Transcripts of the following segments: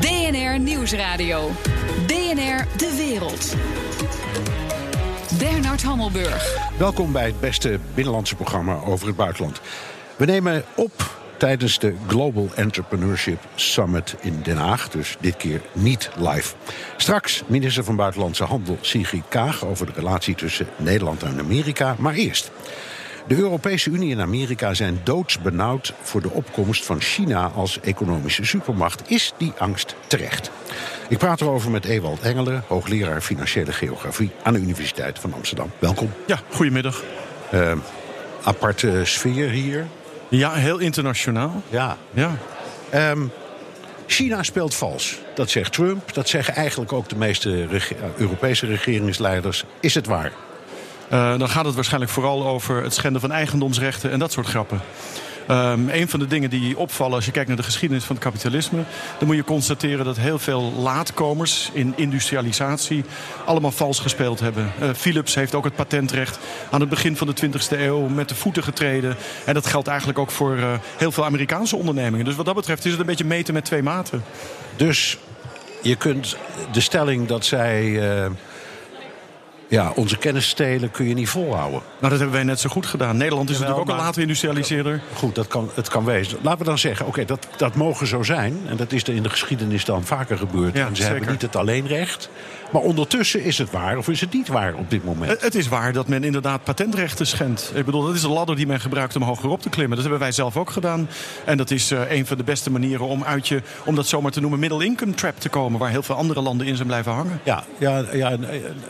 BNR Nieuwsradio. BNR De Wereld. Bernard Hammelburg. Welkom bij het beste binnenlandse programma over het buitenland. We nemen op tijdens de Global Entrepreneurship Summit in Den Haag. Dus dit keer niet live. Straks minister van Buitenlandse Handel Sigrid Kaag over de relatie tussen Nederland en Amerika. Maar eerst. De Europese Unie en Amerika zijn doodsbenauwd voor de opkomst van China als economische supermacht. Is die angst terecht? Ik praat erover met Ewald Engelen, hoogleraar financiële geografie aan de Universiteit van Amsterdam. Welkom. Ja, goedemiddag. Uh, aparte sfeer hier. Ja, heel internationaal. Ja. ja. Um, China speelt vals. Dat zegt Trump, dat zeggen eigenlijk ook de meeste reg Europese regeringsleiders. Is het waar? Uh, dan gaat het waarschijnlijk vooral over het schenden van eigendomsrechten en dat soort grappen. Um, een van de dingen die opvallen als je kijkt naar de geschiedenis van het kapitalisme, dan moet je constateren dat heel veel laatkomers in industrialisatie allemaal vals gespeeld hebben. Uh, Philips heeft ook het patentrecht aan het begin van de 20e eeuw met de voeten getreden. En dat geldt eigenlijk ook voor uh, heel veel Amerikaanse ondernemingen. Dus wat dat betreft is het een beetje meten met twee maten. Dus je kunt de stelling dat zij. Ja, onze kennis stelen kun je niet volhouden. Nou, dat hebben wij net zo goed gedaan. Nederland is natuurlijk ook een later industrialiseerder. Goed, dat kan, het kan wezen. Laten we dan zeggen, oké, dat, dat mogen zo zijn. En dat is er in de geschiedenis dan vaker gebeurd. Ja, en ze zeker. hebben niet het alleenrecht. Maar ondertussen is het waar of is het niet waar op dit moment? Het is waar dat men inderdaad patentrechten schendt. Ik bedoel, dat is een ladder die men gebruikt om hoger op te klimmen. Dat hebben wij zelf ook gedaan. En dat is uh, een van de beste manieren om uit je, om dat zomaar te noemen, middle income trap te komen. Waar heel veel andere landen in zijn blijven hangen. Ja, ja, ja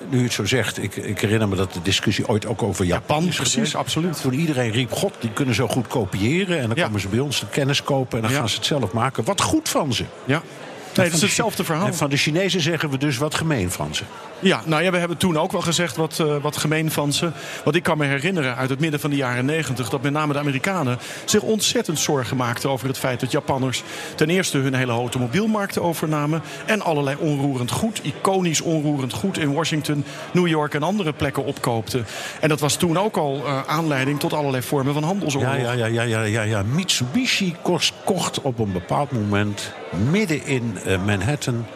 nu u het zo zegt, ik, ik herinner me dat de discussie ooit ook over Japan, is precies, geweest. absoluut. Toen iedereen riep, god, die kunnen zo goed kopiëren. En dan Ja. komen ze bij ons de kennis kopen en dan gaan ze het zelf maken. Wat goed van ze. Ja. Nee, dat is hetzelfde verhaal. En van de Chinezen zeggen we dus wat gemeen van ze. Ja, nou ja, we hebben toen ook wel gezegd wat, uh, wat gemeen van ze. Want ik kan me herinneren uit het midden van de jaren negentig... dat met name de Amerikanen zich ontzettend zorgen maakten over het feit dat Japanners... ten eerste hun hele automobielmarkt overnamen... en allerlei onroerend goed, iconisch onroerend goed... in Washington, New York en andere plekken opkoopten. En dat was toen ook al uh, aanleiding tot allerlei vormen van handelsoorlog. Ja, ja, ja, ja, ja, ja, ja. Mitsubishi kost, kocht op een bepaald moment midden in Manhattan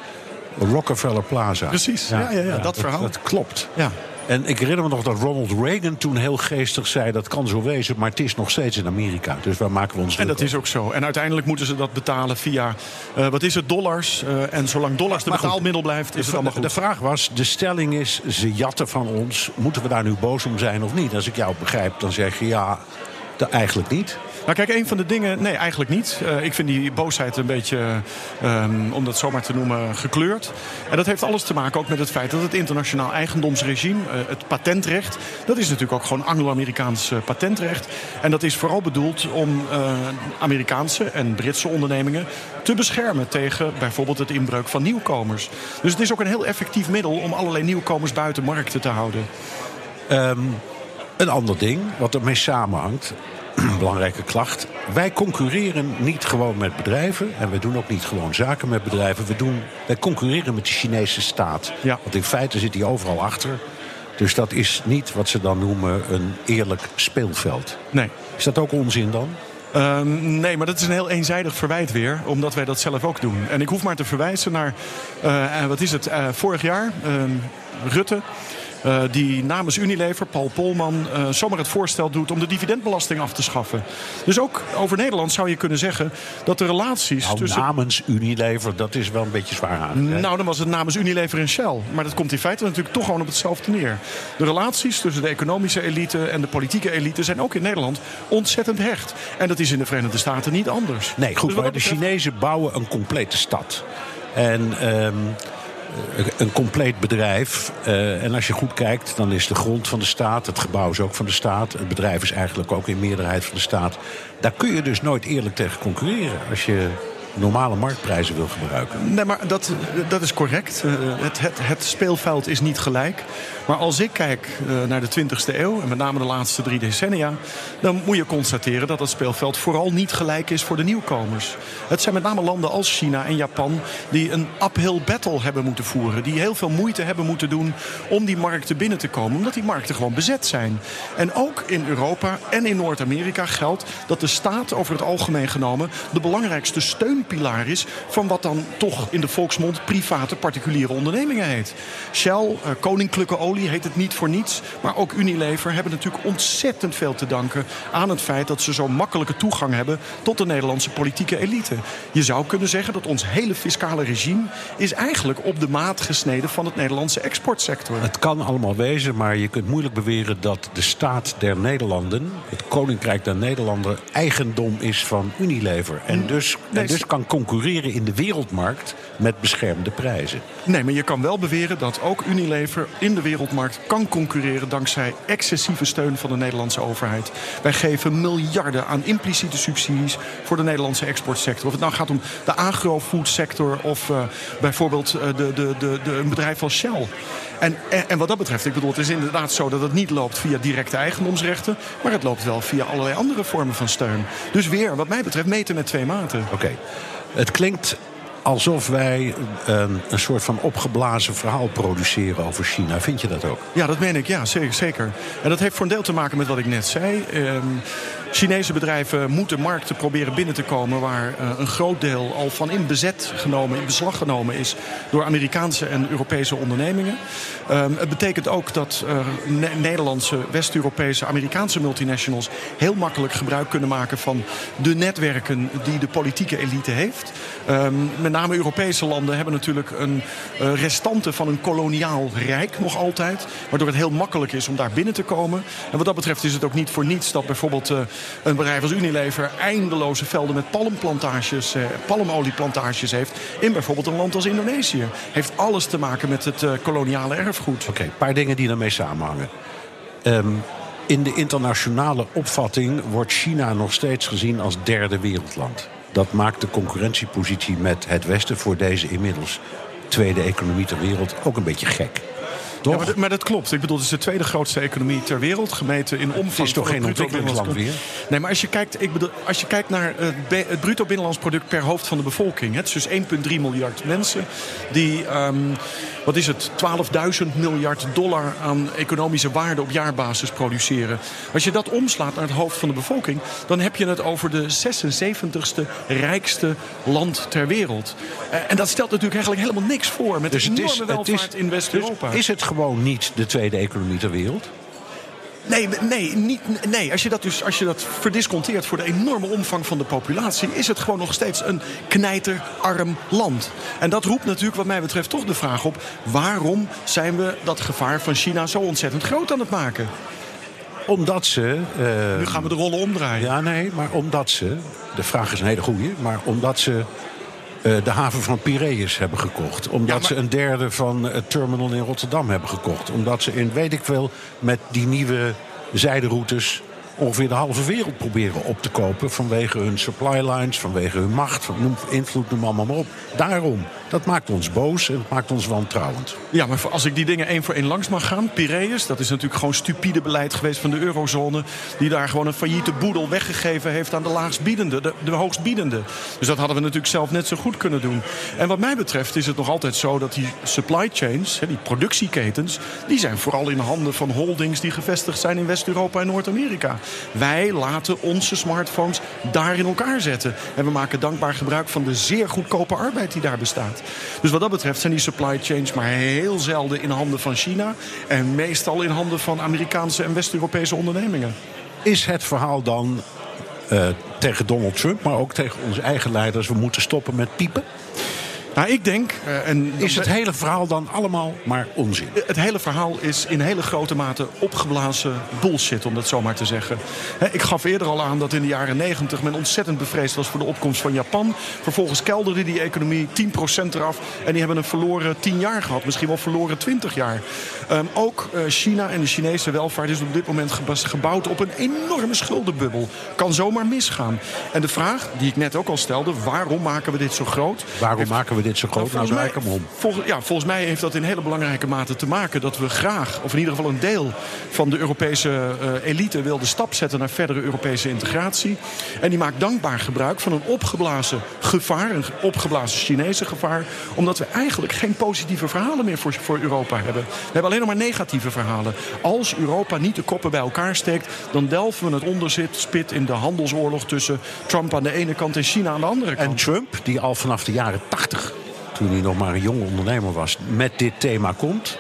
Rockefeller Plaza. Precies, ja, ja, ja, dat verhaal. Dat, klopt. Ja. En ik herinner me nog dat Ronald Reagan toen heel geestig zei... dat kan zo wezen, maar het is nog steeds in Amerika. Dus waar maken we ons En dat is ook zo. En uiteindelijk moeten ze dat betalen via, uh, wat is het, dollars. Uh, en zolang dollars de betaalmiddel blijft, is het allemaal goed. De vraag was, de stelling is, ze jatten van ons. Moeten we daar nu boos om zijn of niet? Als ik jou begrijp, dan zeg je ja, de, eigenlijk niet. Nou kijk, een van de dingen... Nee, eigenlijk niet. Uh, ik vind die boosheid een beetje, um, om dat zomaar te noemen, gekleurd. En dat heeft alles te maken ook met het feit dat het internationaal eigendomsregime... Uh, het patentrecht, dat is natuurlijk ook gewoon Anglo-Amerikaans uh, patentrecht. En dat is vooral bedoeld om Amerikaanse en Britse ondernemingen... te beschermen tegen bijvoorbeeld het inbreuk van nieuwkomers. Dus het is ook een heel effectief middel om allerlei nieuwkomers buiten markten te houden. Um, een ander ding, wat ermee samenhangt een belangrijke klacht. Wij concurreren niet gewoon met bedrijven. En we doen ook niet gewoon zaken met bedrijven. We doen, wij concurreren met de Chinese staat. Ja. Want in feite zit die overal achter. Dus dat is niet wat ze dan noemen een eerlijk speelveld. Nee. Is dat ook onzin dan? Um, nee, maar dat is een heel eenzijdig verwijt weer. Omdat wij dat zelf ook doen. En ik hoef maar te verwijzen naar, uh, wat is het, uh, vorig jaar, uh, Rutte... Uh, die namens Unilever, Paul Polman, uh, zomaar het voorstel doet om de dividendbelasting af te schaffen. Dus ook over Nederland zou je kunnen zeggen dat de relaties nou, tussen. Namens Unilever, dat is wel een beetje zwaar aan. Nou, dan was het namens Unilever en Shell. Maar dat komt in feite natuurlijk toch gewoon op hetzelfde neer. De relaties tussen de economische elite en de politieke elite zijn ook in Nederland ontzettend hecht. En dat is in de Verenigde Staten niet anders. Nee, goed, dus maar de. Chinezen bouwen een complete stad. En. Um een compleet bedrijf. Uh, en als je goed kijkt, dan is de grond van de staat, het gebouw is ook van de staat, het bedrijf is eigenlijk ook in meerderheid van de staat. Daar kun je dus nooit eerlijk tegen concurreren als je normale marktprijzen wil gebruiken. Nee, maar dat, dat is correct. Uh, het, het, speelveld is niet gelijk. Maar als ik kijk uh, naar de 20e eeuw, en met name de laatste drie decennia... dan moet je constateren dat het speelveld vooral niet gelijk is voor de nieuwkomers. Het zijn met name landen als China en Japan... die een uphill battle hebben moeten voeren. Die heel veel moeite hebben moeten doen om die markten binnen te komen. Omdat die markten gewoon bezet zijn. En ook in Europa en in Noord-Amerika geldt dat de staat over het algemeen genomen... de belangrijkste steun steunpilaar is van wat dan toch in de volksmond private particuliere ondernemingen heet. Shell, uh, Koninklijke Olie heet het niet voor niets, maar ook Unilever hebben natuurlijk ontzettend veel te danken aan het feit dat ze zo makkelijke toegang hebben tot de Nederlandse politieke elite. Je zou kunnen zeggen dat ons hele fiscale regime is eigenlijk op de maat gesneden van het Nederlandse exportsector. Het kan allemaal wezen, maar je kunt moeilijk beweren dat de staat der Nederlanden, het Koninkrijk der Nederlanden, eigendom is van Unilever. En mm. dus, en dus kan concurreren in de wereldmarkt met beschermde prijzen. Nee, maar je kan wel beweren dat ook Unilever in de wereldmarkt kan concurreren dankzij excessieve steun van de Nederlandse overheid. Wij geven miljarden aan impliciete subsidies voor de Nederlandse exportsector. Of het nou gaat om de agrofoodsector of uh, bijvoorbeeld uh, de, de, de, de, een bedrijf als Shell. En, en, en, wat dat betreft, ik bedoel, het is inderdaad zo dat het niet loopt via directe eigendomsrechten, maar het loopt wel via allerlei andere vormen van steun. Dus weer, wat mij betreft, meten met twee maten. Oké. Het klinkt alsof wij een, een, soort van opgeblazen verhaal produceren over China. Vind je dat ook? Ja, dat meen ik. Ja, zeker. zeker. En dat heeft voor een deel te maken met wat ik net zei. Um, Chinese bedrijven moeten markten proberen binnen te komen... waar uh, een groot deel al van in bezet genomen, in beslag genomen is... door Amerikaanse en Europese ondernemingen. Um, het betekent ook dat ne Nederlandse, West-Europese, Amerikaanse multinationals... heel makkelijk gebruik kunnen maken van de netwerken die de politieke elite heeft. Um, met name Europese landen hebben natuurlijk een uh, restante van een koloniaal rijk nog altijd. Waardoor het heel makkelijk is om daar binnen te komen. En wat dat betreft is het ook niet voor niets dat bijvoorbeeld een bedrijf als Unilever eindeloze velden met palmplantages, uh, palmolieplantages heeft. In bijvoorbeeld een land als Indonesië. Heeft alles te maken met het koloniale erfgoed. Oké, een paar dingen die daarmee samenhangen. Um, in de internationale opvatting wordt China nog steeds gezien als derde wereldland. Dat maakt de concurrentiepositie met het Westen voor deze inmiddels tweede economie ter wereld ook een beetje gek. Ja, maar, maar, dat klopt. Ik bedoel, het is de tweede grootste economie ter wereld. Gemeten in omvang. Het is toch geen ontwikkelingsland weer? Nee, maar als je kijkt, ik bedoel, als je kijkt naar het, het bruto binnenlands product per hoofd van de bevolking. Het is dus 1,3 miljard mensen die. Um, wat is het, 12.000 miljard dollar aan economische waarde op jaarbasis produceren. Als je dat omslaat naar het hoofd van de bevolking, dan heb je het over de 76ste rijkste land ter wereld. Uh, en dat stelt natuurlijk eigenlijk helemaal niks voor met dus de enorme is, welvaart is, in West-Europa. Dus is het gewoon niet de tweede economie ter wereld? Nee, nee, niet, nee. Als, je dat dus, als je dat verdisconteert voor de enorme omvang van de populatie... is het gewoon nog steeds een knijterarm land. En dat roept natuurlijk wat mij betreft toch de vraag op... waarom zijn we dat gevaar van China zo ontzettend groot aan het maken? Omdat ze... Uh, nu gaan we de rollen omdraaien. Ja, nee, maar omdat ze... De vraag is een hele goede, maar omdat ze de haven van Piraeus hebben gekocht. Omdat ja, maar... ze een derde van het terminal in Rotterdam hebben gekocht. Omdat ze in weet ik veel met die nieuwe zijderoutes ongeveer de halve wereld proberen op te kopen. Vanwege hun supply lines, vanwege hun macht, noem, invloed, noem allemaal maar op. Daarom. Dat maakt ons boos en maakt ons wantrouwend. Ja, maar als ik die dingen één voor één langs mag gaan. Piraeus, dat is natuurlijk gewoon stupide beleid geweest van de eurozone. Die daar gewoon een failliete boedel weggegeven heeft aan de laagstbiedende, de, de hoogstbiedende. Dus dat hadden we natuurlijk zelf net zo goed kunnen doen. En wat mij betreft is het nog altijd zo dat die supply chains, die productieketens, die zijn vooral in handen van holdings die gevestigd zijn in West-Europa en Noord-Amerika. Wij laten onze smartphones daar in elkaar zetten. En we maken dankbaar gebruik van de zeer goedkope arbeid die daar bestaat. Dus wat dat betreft zijn die supply chains maar heel zelden in handen van China. En meestal in handen van Amerikaanse en West-Europese ondernemingen. Is het verhaal dan uh, tegen Donald Trump, maar ook tegen onze eigen leiders... we moeten stoppen met piepen? Nou, ik denk... Uh, en is het hele verhaal dan allemaal maar onzin? Het hele verhaal is in hele grote mate opgeblazen bullshit, om dat zo maar te zeggen. He, ik gaf eerder al aan dat in de jaren 90 men ontzettend bevreesd was voor de opkomst van Japan. Vervolgens kelderde die economie 10% eraf. En die hebben een verloren 10 jaar gehad, misschien wel verloren 20 jaar. Um, ook uh, China en de Chinese welvaart is op dit moment gebouwd op een enorme schuldenbubbel. Kan zomaar misgaan. En de vraag die ik net ook al stelde, waarom maken we dit zo groot? Waarom maken we dit zo groot? Nou, nou, om. Volgens, ja, volgens mij heeft dat in hele belangrijke mate te maken dat we graag, of in ieder geval een deel van de Europese uh, elite wil de stap zetten naar verdere Europese integratie. En die maakt dankbaar gebruik van een opgeblazen gevaar, een opgeblazen Chinese gevaar, omdat we eigenlijk geen positieve verhalen meer voor, voor Europa hebben. We hebben alleen nog maar negatieve verhalen. Als Europa niet de koppen bij elkaar steekt, dan delven we het onderzit spit in de handelsoorlog tussen Trump aan de ene kant en China aan de andere kant. En Trump, die al vanaf de jaren 80, toen hij nog maar een jonge ondernemer was, met dit thema komt.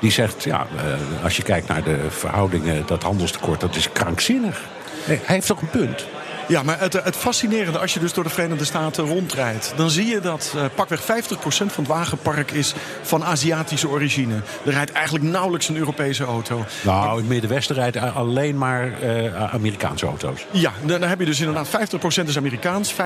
Die zegt, ja, eh, als je kijkt naar de verhoudingen, dat handelstekort, dat is krankzinnig. hij heeft toch een punt? Ja, maar het, het, fascinerende, als je dus door de Verenigde Staten rondrijdt... dan zie je dat uh, pakweg 50% van het wagenpark is van Aziatische origine. Er rijdt eigenlijk nauwelijks een Europese auto. Nou, in het Middenwesten rijdt alleen maar uh, Amerikaanse auto's. Ja, dan, dan, heb je dus inderdaad 50% is Amerikaans, 50%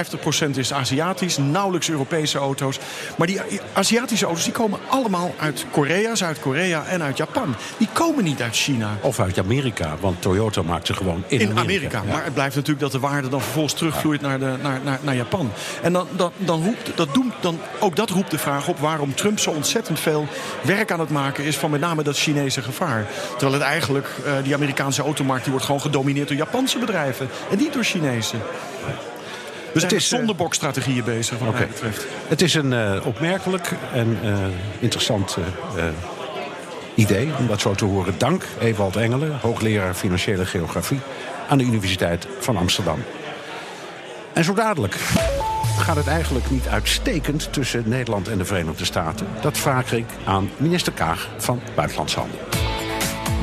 is Aziatisch, nauwelijks Europese auto's. Maar die Aziatische auto's die komen allemaal uit Korea, Zuid-Korea en uit Japan. Die komen niet uit China. Of uit Amerika, want Toyota maakt ze gewoon in, in Amerika. Ja. Maar het blijft natuurlijk dat de waarde dan vervolgens terugvloeit naar, de, naar, naar, naar Japan. En dan, dan, dan roept, dat doet, dan, ook dat roept de vraag op waarom Trump zo ontzettend veel werk aan het maken is van met name dat Chinese gevaar. Terwijl het eigenlijk, uh, die Amerikaanse automarkt, die wordt gewoon gedomineerd door Japanse bedrijven en niet door Chinese. Dus het is zondebokstrategieën bezig, wat okay. mij betreft. Het is een uh, opmerkelijk en uh, interessant uh, idee om dat zo te horen. Dank Ewald Engelen, hoogleraar financiële geografie aan de Universiteit van Amsterdam. En zo dadelijk gaat het eigenlijk niet uitstekend tussen Nederland en de Verenigde Staten. Dat vraag ik aan minister Kaag van Buitenlandse Handel.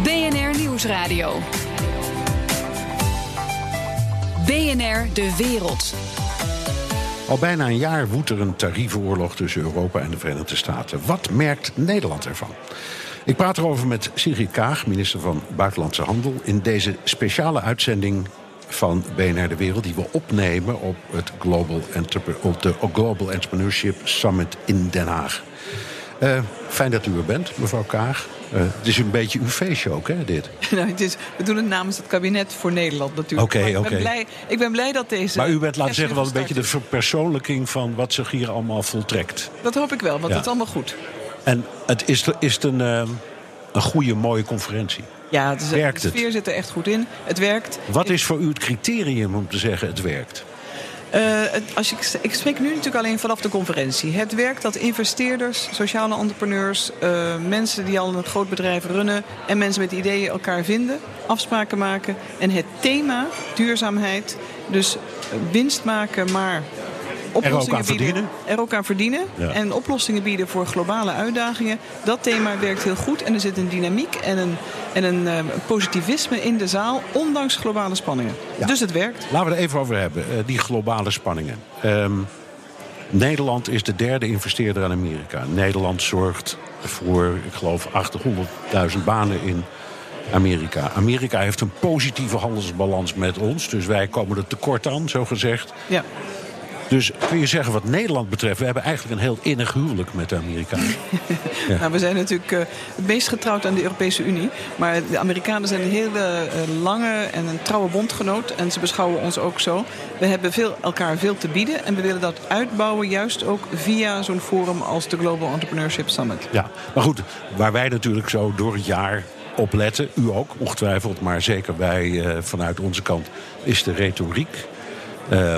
BNR Nieuwsradio. BNR De Wereld. Al bijna een jaar woedt er een tariefenoorlog tussen Europa en de Verenigde Staten. Wat merkt Nederland ervan? Ik praat erover met Sigrid Kaag, minister van Buitenlandse Handel... in deze speciale uitzending van BNR De Wereld... die we opnemen op, het Global op de Global Entrepreneurship Summit in Den Haag. Uh, fijn dat u er bent, mevrouw Kaag. Uh, het is een beetje uw feestje ook, hè, dit? nou, het is, we doen het namens het kabinet voor Nederland natuurlijk. Oké, oké. Okay. Ik ben blij dat deze... Maar u bent, laten we zeggen, wel een beetje de verpersoonlijking... van wat zich hier allemaal voltrekt. Dat hoop ik wel, want ja. het is allemaal goed. En het is, is het een, uh, een goede, mooie conferentie? Ja, het is, werkt de sfeer het? zit er echt goed in. Het werkt. Wat is voor u het criterium om te zeggen het werkt? Uh, als ik, ik spreek nu natuurlijk alleen vanaf de conferentie. Het werkt dat investeerders, sociale entrepreneurs, uh, mensen die al een groot bedrijf runnen en mensen met ideeën elkaar vinden, afspraken maken. En het thema duurzaamheid, dus winst maken, maar oplossingen er ook aan bieden, verdienen. Er ook aan verdienen. Ja. En oplossingen bieden voor globale uitdagingen. Dat thema werkt heel goed. En er zit een dynamiek en een, en een uh, positivisme in de zaal. Ondanks globale spanningen. Ja. Dus het werkt. Laten we het even over hebben. Uh, die globale spanningen. Um, Nederland is de derde investeerder aan Amerika. Nederland zorgt voor, ik geloof, 800.000 banen in Amerika. Amerika heeft een positieve handelsbalans met ons. Dus wij komen er tekort aan, zo gezegd. Ja. Dus kun je zeggen wat Nederland betreft... we hebben eigenlijk een heel innig huwelijk met de Amerikanen. ja. nou, we zijn natuurlijk uh, het meest getrouwd aan de Europese Unie. Maar de Amerikanen zijn een hele uh, lange en een trouwe bondgenoot. En ze beschouwen ons ook zo. We hebben veel, elkaar veel te bieden. En we willen dat uitbouwen juist ook via zo'n forum als de Global Entrepreneurship Summit. Ja, maar goed, waar wij natuurlijk zo door het jaar op letten... u ook, ongetwijfeld, maar zeker wij uh, vanuit onze kant... is de retoriek... Uh,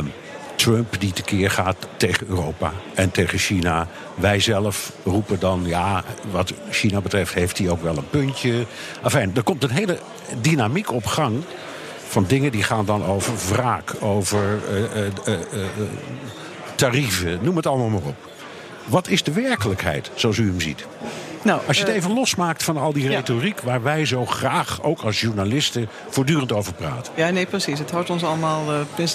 Trump die tekeer gaat tegen Europa en tegen China. Wij zelf roepen dan, ja, wat China betreft heeft hij ook wel een puntje. Enfin, er komt een hele dynamiek op gang van dingen die gaan dan over wraak, over uh, uh, uh, tarieven, noem het allemaal maar op. Wat is de werkelijkheid, zoals u hem ziet? Nou, als je het even losmaakt van al die retoriek... Ja. waar wij zo graag, ook als journalisten, voortdurend over praten. Ja, nee, precies. Het houdt ons allemaal... Uh,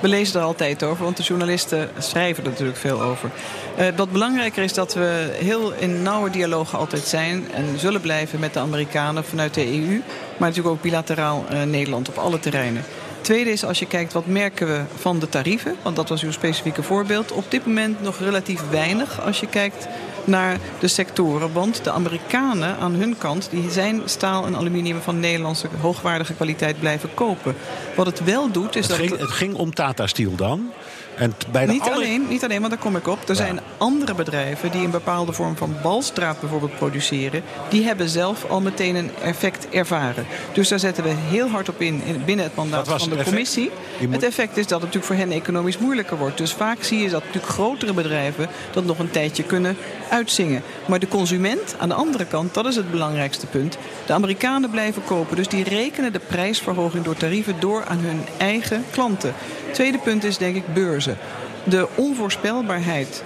we lezen er altijd over, want de journalisten schrijven er natuurlijk veel over. Uh, wat belangrijker is dat we heel in nauwe dialoog altijd zijn... en zullen blijven met de Amerikanen vanuit de EU... maar natuurlijk ook bilateraal uh, Nederland op alle terreinen. Tweede is als je kijkt wat merken we van de tarieven. Want dat was uw specifieke voorbeeld. Op dit moment nog relatief weinig als je kijkt naar de sectoren. Want de Amerikanen aan hun kant die zijn staal en aluminium van Nederlandse hoogwaardige kwaliteit blijven kopen. Wat het wel doet is het dat... Ging, het ging om Tata Steel dan. En Niet alle- alleen, niet alleen, want daar kom ik op. Er zijn andere bedrijven die een bepaalde vorm van balstraat bijvoorbeeld produceren. Die hebben zelf al meteen een effect ervaren. Dus daar zetten we heel hard op in, in binnen het mandaat van de effect? commissie. Moet- Het effect is dat het natuurlijk voor hen economisch moeilijker wordt. Dus vaak zie je dat natuurlijk grotere bedrijven dat nog een tijdje kunnen uitzingen. Maar de consument aan de andere kant, dat is het belangrijkste punt. De Amerikanen blijven kopen. Dus die rekenen de prijsverhoging door tarieven door aan hun eigen klanten. Tweede punt is denk ik beurzen. De onvoorspelbaarheid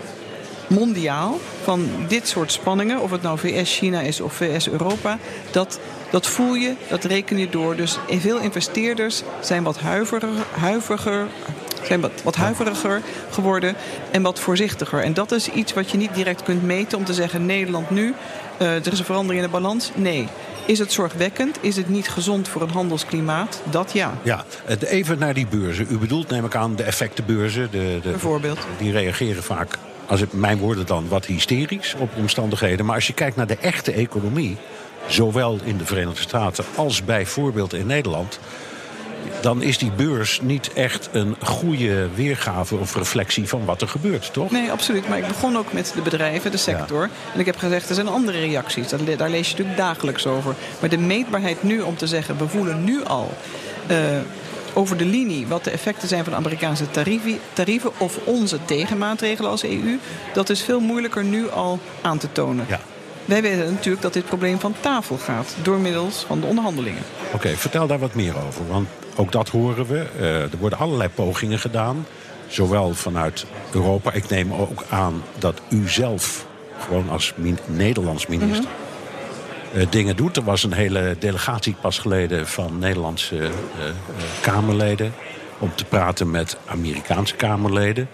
mondiaal van dit soort spanningen, of het nou VS-China is of VS-Europa, dat, dat voel je, dat reken je door. Dus veel investeerders zijn wat huiveriger, zijn wat, wat huiveriger geworden en wat voorzichtiger. En dat is iets wat je niet direct kunt meten om te zeggen Nederland nu, eh, er is een verandering in de balans. Nee. Is het zorgwekkend? Is het niet gezond voor het handelsklimaat? Dat ja. Ja, even naar die beurzen. U bedoelt, neem ik aan, de effectenbeurzen. De, de, Bijvoorbeeld. Die reageren vaak, als het mijn woorden dan, wat hysterisch op omstandigheden. Maar als je kijkt naar de echte economie, zowel in de Verenigde Staten als bijvoorbeeld in Nederland. Dan is die beurs niet echt een goede weergave of reflectie van wat er gebeurt, toch? Nee, absoluut. Maar ik begon ook met de bedrijven, de sector. En ik heb gezegd, er zijn andere reacties. Daar lees je natuurlijk dagelijks over. Maar de meetbaarheid nu om te zeggen, we voelen nu al... eh, over de linie wat de effecten zijn van de Amerikaanse tarieven, tarieven... of onze tegenmaatregelen als EU... dat is veel moeilijker nu al aan te tonen. Ja. Wij weten natuurlijk dat dit probleem van tafel gaat... door middels van de onderhandelingen. Oké, vertel daar wat meer over. Want ook dat horen we. Eh, er worden allerlei pogingen gedaan. Zowel vanuit Europa. Ik neem ook aan dat u zelf, gewoon als min- Nederlands minister. eh, dingen doet. Er was een hele delegatie pas geleden van Nederlandse eh, Kamerleden. om te praten met Amerikaanse Kamerleden.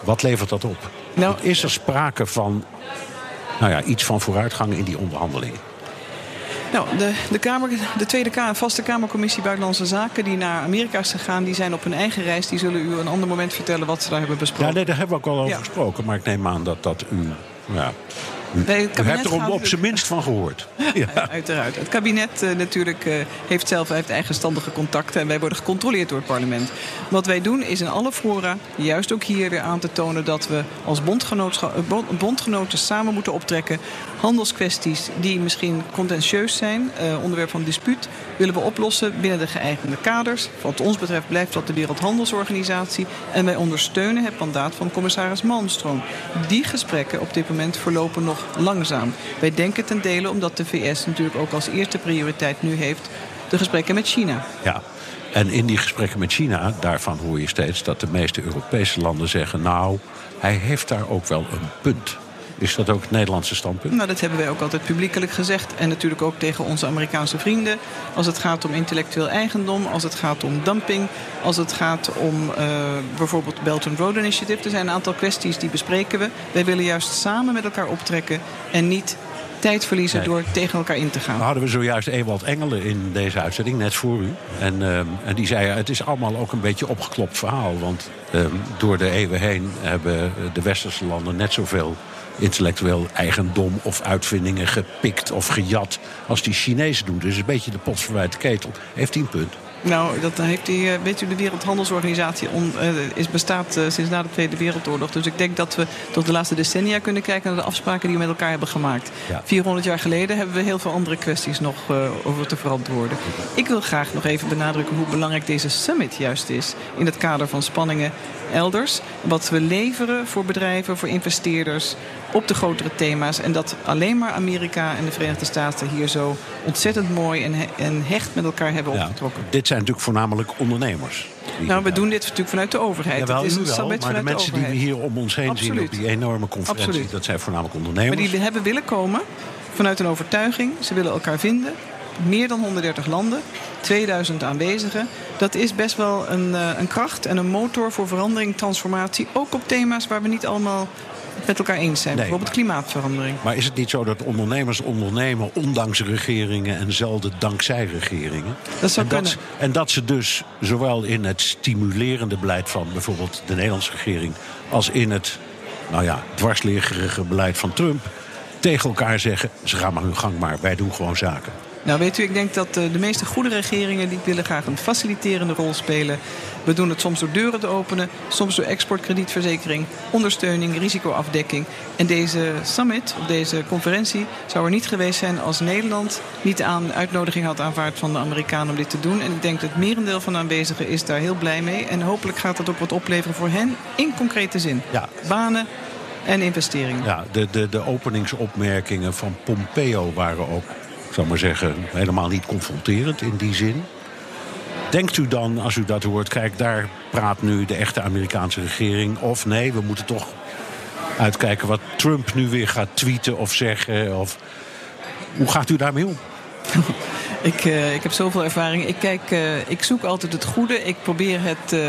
Wat levert dat op? Nou, Is er sprake van nou ja, iets van vooruitgang in die onderhandelingen? Nou, de, de, kamer, de Tweede Kamer, vaste Kamercommissie Buitenlandse Zaken... die naar Amerika is gegaan, die zijn op hun eigen reis. Die zullen u een ander moment vertellen wat ze daar hebben besproken. Ja, nee, daar hebben we ook al over Ja. gesproken. Maar ik neem aan dat dat u... Ja, u, hebt er op, op zijn minst van gehoord. Ja. Uiteraard. Het kabinet eh, natuurlijk eh, heeft zelf heeft eigenstandige contacten en wij worden gecontroleerd door het parlement. Wat wij doen is in alle fora, juist ook hier weer aan te tonen dat we als eh, bond- bondgenoten samen moeten optrekken. Handelskwesties die misschien contentieus zijn, onderwerp van dispuut, willen we oplossen binnen de geëigende kaders. Wat ons betreft blijft dat de Wereldhandelsorganisatie en wij ondersteunen het mandaat van commissaris Malmström. Die gesprekken op dit moment verlopen nog langzaam. Wij denken ten dele omdat de VS natuurlijk ook als eerste prioriteit nu heeft de gesprekken met China. ja. En in die gesprekken met China, daarvan hoor je steeds dat de meeste Europese landen zeggen... nou, hij heeft daar ook wel een punt. Is dat ook het Nederlandse standpunt? Nou, dat hebben wij ook altijd publiekelijk gezegd. En natuurlijk ook tegen onze Amerikaanse vrienden. Als het gaat om intellectueel eigendom, als het gaat om dumping, als het gaat om eh, bijvoorbeeld Belt and Road Initiative. Er zijn een aantal kwesties die bespreken we. Wij willen juist samen met elkaar optrekken en niet tijd verliezen Nee. door tegen elkaar in te gaan. Nou hadden we zojuist Ewald Engelen in deze uitzending, net voor u. En, ehm, en die zei, het is allemaal ook een beetje opgeklopt verhaal. Want ehm, door de eeuwen heen hebben de westerse landen net zoveel intellectueel eigendom of uitvindingen gepikt of gejat als die Chinezen doen. Dus een beetje de potsverwijte ketel. Heeft hij een punt? Nou, dat heeft die, eh, weet u, de Wereldhandelsorganisatie on, eh, is, bestaat eh, sinds na de Tweede Wereldoorlog. Dus ik denk dat we tot de laatste decennia kunnen kijken naar de afspraken die we met elkaar hebben gemaakt. Ja. 400 jaar geleden hebben we heel veel andere kwesties nog over te verantwoorden. Ik wil graag nog even benadrukken hoe belangrijk deze summit juist is in het kader van spanningen elders. Wat we leveren voor bedrijven, voor investeerders op de grotere thema's. En dat alleen maar Amerika en de Verenigde Staten hier zo ontzettend mooi en, en hecht met elkaar hebben Ja, opgetrokken. dit zijn natuurlijk voornamelijk ondernemers. Nou, we doen dit natuurlijk vanuit de overheid. Jawel, het is een wel, maar de mensen die we hier om ons heen zien op die enorme conferentie... Absoluut. dat zijn voornamelijk Maar ondernemers. die hebben willen komen vanuit een overtuiging. Ze willen elkaar vinden. Meer dan 130 landen, 2000 aanwezigen. Dat is best wel een, eh, een kracht en een motor voor verandering, transformatie. Ook op thema's waar we niet allemaal met elkaar eens zijn. Nee, Bijvoorbeeld maar- klimaatverandering. Maar is het niet zo dat ondernemers ondernemen ondanks regeringen en zelden dankzij regeringen? Dat zou en, dat, kunnen. en dat ze dus zowel in het stimulerende beleid van bijvoorbeeld de Nederlandse regering als in het nou ja, dwarsliggerige beleid van Trump tegen elkaar zeggen: ze gaan maar hun gang maar, wij doen gewoon zaken. Nou, weet u, ik denk dat de meeste goede regeringen die willen graag een faciliterende rol spelen. We doen het soms door deuren te openen, soms door exportkredietverzekering, ondersteuning, risicoafdekking. En deze summit, of deze conferentie, zou er niet geweest zijn als Nederland niet aan uitnodiging had aanvaard van de Amerikanen om dit te doen. En ik denk dat het merendeel van de aanwezigen is daar heel blij mee. En hopelijk gaat dat ook wat opleveren voor hen in concrete zin. Ja. Banen, en investeringen. Ja, de, de, de openingsopmerkingen van Pompeo waren ook, zal maar zeggen, helemaal niet confronterend in die zin. Denkt u dan, als u dat hoort, kijk, daar praat nu de echte Amerikaanse regering. Of nee, we moeten toch uitkijken wat Trump nu weer gaat tweeten of zeggen. Of... Hoe gaat u daarmee om? ik, uh, ik heb zoveel ervaring. Ik, kijk, uh, ik zoek altijd het goede. Ik probeer het, uh,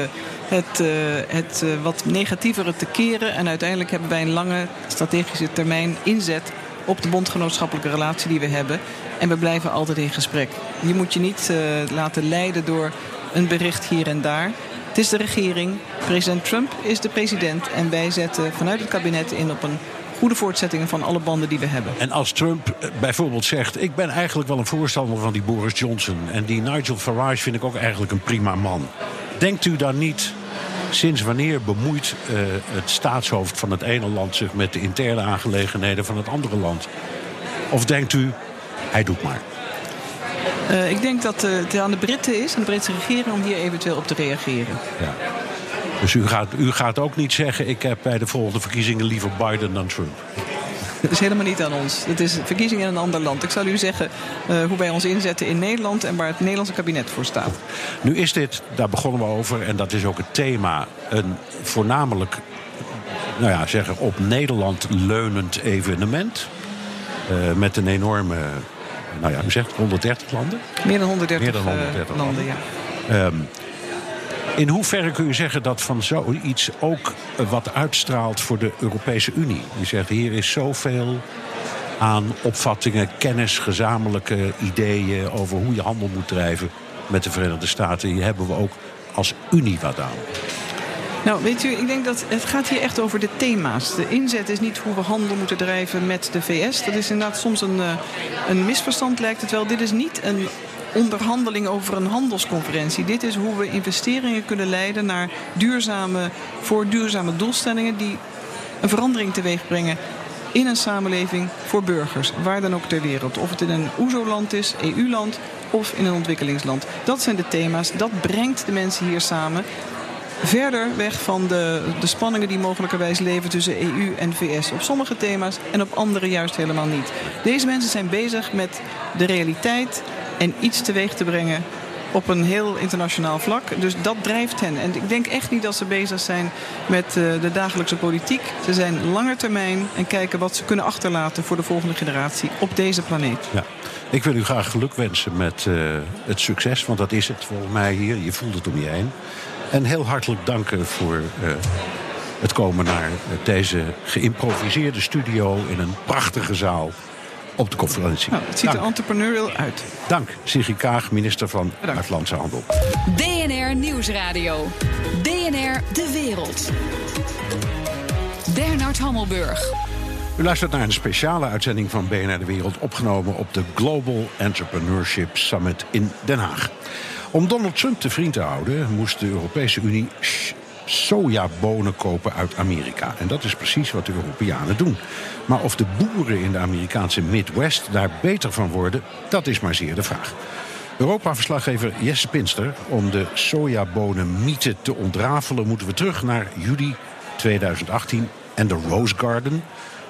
het, het wat negatievere te keren. En uiteindelijk hebben wij een lange strategische termijn inzet op de bondgenootschappelijke relatie die we hebben. En we blijven altijd in gesprek. Je moet je niet uh, laten leiden door een bericht hier en daar. Het is de regering. President Trump is de president. En wij zetten vanuit het kabinet in op een goede voortzetting van alle banden die we hebben. En als Trump eh, bijvoorbeeld zegt... ik ben eigenlijk wel een voorstander van die Boris Johnson... en die Nigel Farage vind ik ook eigenlijk een prima man. Denkt u dan niet... Sinds wanneer bemoeit uh, het staatshoofd van het ene land zich met de interne aangelegenheden van het andere land? Of denkt u, hij doet maar. Uh, ik denk dat uh, het aan de Britten is, aan de Britse regering, om hier eventueel op te reageren. Ja. Dus u gaat, u gaat ook niet zeggen: ik heb bij de volgende verkiezingen liever Biden dan Trump. Dat is helemaal niet aan ons. Het is verkiezingen in een ander land. Ik zal u zeggen uh, hoe wij ons inzetten in Nederland en waar het Nederlandse kabinet voor staat. Nu is dit, daar begonnen we over, en dat is ook het thema, een voornamelijk nou ja, zeggen, op Nederland leunend evenement. Uh, met een enorme, nou ja, u zegt 130 landen? Meer dan 130, Meer dan 130 uh, landen, ja. Um, in hoeverre kun je zeggen dat van zoiets ook wat uitstraalt voor de Europese Unie? Je zegt hier is zoveel aan opvattingen, kennis, gezamenlijke ideeën over hoe je handel moet drijven met de Verenigde Staten. Hier hebben we ook als Unie wat aan. Nou, weet u, ik denk dat het gaat hier echt over de thema's. De inzet is niet hoe we handel moeten drijven met de VS. Dat is inderdaad soms een, eh, een misverstand, lijkt het wel. Dit is niet een onderhandeling over een handelsconferentie. Dit is hoe we investeringen kunnen leiden naar duurzame, voor duurzame doelstellingen die een verandering teweeg brengen in een samenleving voor burgers, waar dan ook ter wereld. Of het in een OESO-land is, EU-land of in een ontwikkelingsland. Dat zijn de thema's, dat brengt de mensen hier samen verder weg van de, de spanningen die mogelijkerwijs leven tussen EU en VS. Op sommige thema's en op andere juist helemaal niet. Deze mensen zijn bezig met de realiteit en iets teweeg te brengen op een heel internationaal vlak. Dus dat drijft hen. En ik denk echt niet dat ze bezig zijn met uh, de dagelijkse politiek. Ze zijn langer termijn en kijken wat ze kunnen achterlaten voor de volgende generatie op deze planeet. Ja. Ik wil u graag geluk wensen met uh, het succes, want dat is het volgens mij hier. Je voelt het om je heen. En heel hartelijk danken voor uh, het komen naar deze geïmproviseerde studio in een prachtige zaal op de conferentie. Nou, het ziet er entrepreneurial uit. Dank, Sigrid Kaag, minister van Buitenlandse Handel. DNR Nieuwsradio. DNR De Wereld. Bernard Hammelburg. U luistert naar een speciale uitzending van BNR De Wereld... opgenomen op de Global Entrepreneurship Summit in Den Haag. Om Donald Trump te vriend te houden moest de Europese Unie sojabonen kopen uit Amerika. En dat is precies wat de Europeanen doen. Maar of de boeren in de Amerikaanse Midwest daar beter van worden, dat is maar zeer de vraag. Europa-verslaggever Jesse Pinster. Om de sojabonenmythe te ontrafelen moeten we terug naar juli 2018 en de Rose Garden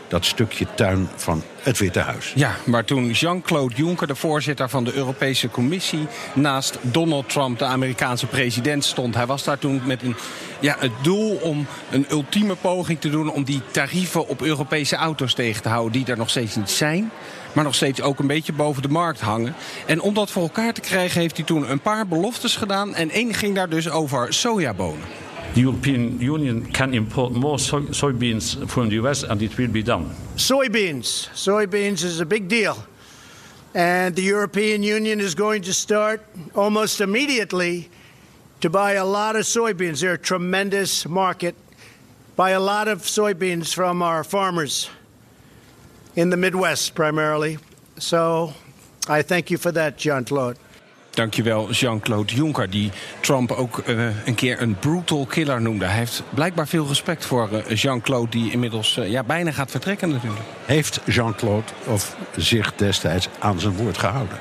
dat stukje tuin van het Witte Huis. Ja, maar toen Jean-Claude Juncker, de voorzitter van de Europese Commissie, naast Donald Trump, de Amerikaanse president, stond. Hij was daar toen met een, ja, het doel om een ultieme poging te doen om die tarieven op Europese auto's tegen te houden, die er nog steeds niet zijn maar nog steeds ook een beetje boven de markt hangen. En om dat voor elkaar te krijgen heeft hij toen een paar beloftes gedaan. En één ging daar dus over sojabonen. The European Union can import more soy soybeans from the US and it will be done. Soybeans. Soybeans is a big deal. And the European Union is going to start almost immediately to buy a lot of soybeans. They're a tremendous market. Buy a lot of soybeans from our farmers in the Midwest primarily. So I thank you for that, Jean Claude. Dankjewel, Jean-Claude Juncker, die Trump ook uh, een keer een brutal killer noemde. Hij heeft blijkbaar veel respect voor uh, Jean-Claude, die inmiddels uh, ja, bijna gaat vertrekken natuurlijk. Heeft Jean-Claude zich destijds aan zijn woord gehouden?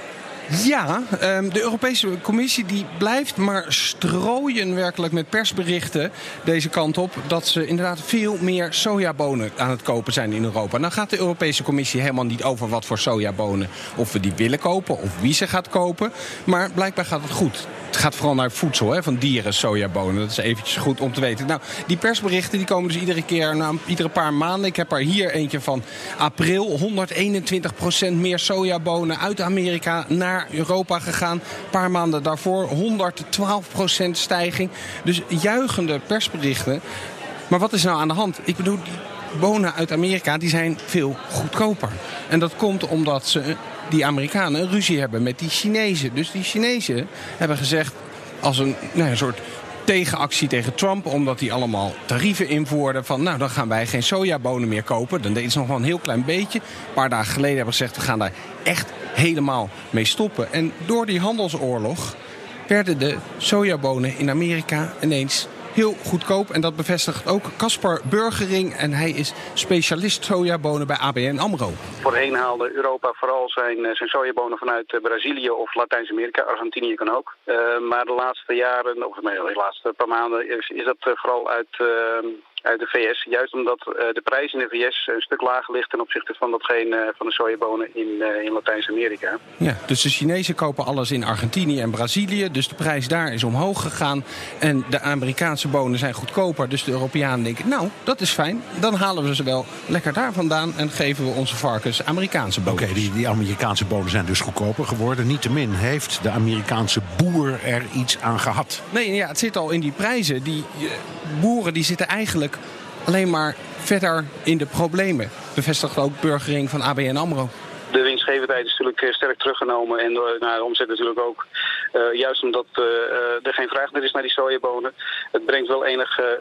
Ja, um, de Europese Commissie die blijft maar strooien werkelijk met persberichten deze kant op. Dat ze inderdaad veel meer sojabonen aan het kopen zijn in Europa. Nou gaat de Europese Commissie helemaal niet over wat voor sojabonen. Of we die willen kopen of wie ze gaat kopen. Maar blijkbaar gaat het goed. Het gaat vooral naar voedsel hè, van dieren, sojabonen. Dat is eventjes goed om te weten. Nou, die persberichten die komen dus iedere keer, nou, iedere paar maanden. Ik heb er hier eentje van april. 121% meer sojabonen uit Amerika naar Europa gegaan. Een paar maanden daarvoor 112% stijging. Dus juichende persberichten. Maar wat is nou aan de hand? Ik bedoel, die bonen uit Amerika die zijn veel goedkoper. En dat komt omdat ze die Amerikanen een ruzie hebben met die Chinezen. Dus die Chinezen hebben gezegd als een, nou, een soort tegenactie tegen Trump... omdat hij allemaal tarieven invoerde van... nou, dan gaan wij geen sojabonen meer kopen. Dan deden ze nog wel een heel klein beetje. Een paar dagen geleden hebben ze gezegd... we gaan daar echt helemaal mee stoppen. En door die handelsoorlog werden de sojabonen in Amerika ineens heel goedkoop. En dat bevestigt ook Caspar Burgering. En hij is specialist sojabonen bij ABN AMRO. Voorheen haalde Europa vooral zijn, zijn sojabonen vanuit Brazilië of Latijns-Amerika. Argentinië kan ook. Uh, maar de laatste jaren, of de laatste paar maanden, is, dat vooral uit... uit de VS. Juist omdat uh, de prijs in de VS een stuk lager ligt ten opzichte van datgene uh, van de sojabonen in, uh, in Latijns-Amerika. Ja, dus de Chinezen kopen alles in Argentinië en Brazilië. Dus de prijs daar is omhoog gegaan. En de Amerikaanse bonen zijn goedkoper. Dus de Europeanen denken, nou, dat is fijn. Dan halen we ze wel lekker daar vandaan en geven we onze varkens Amerikaanse bonen. Oké, okay, die, die Amerikaanse bonen zijn dus goedkoper geworden. Niettemin heeft de Amerikaanse boer er iets aan gehad. Nee, ja, het zit al in die prijzen. Die boeren die zitten eigenlijk alleen maar verder in de problemen. Bevestigt ook burgering van ABN AMRO. De winstgevendheid is natuurlijk sterk teruggenomen en nou, de omzet natuurlijk ook. Uh, juist omdat er geen vraag meer is naar die sojabonen. Het brengt wel enige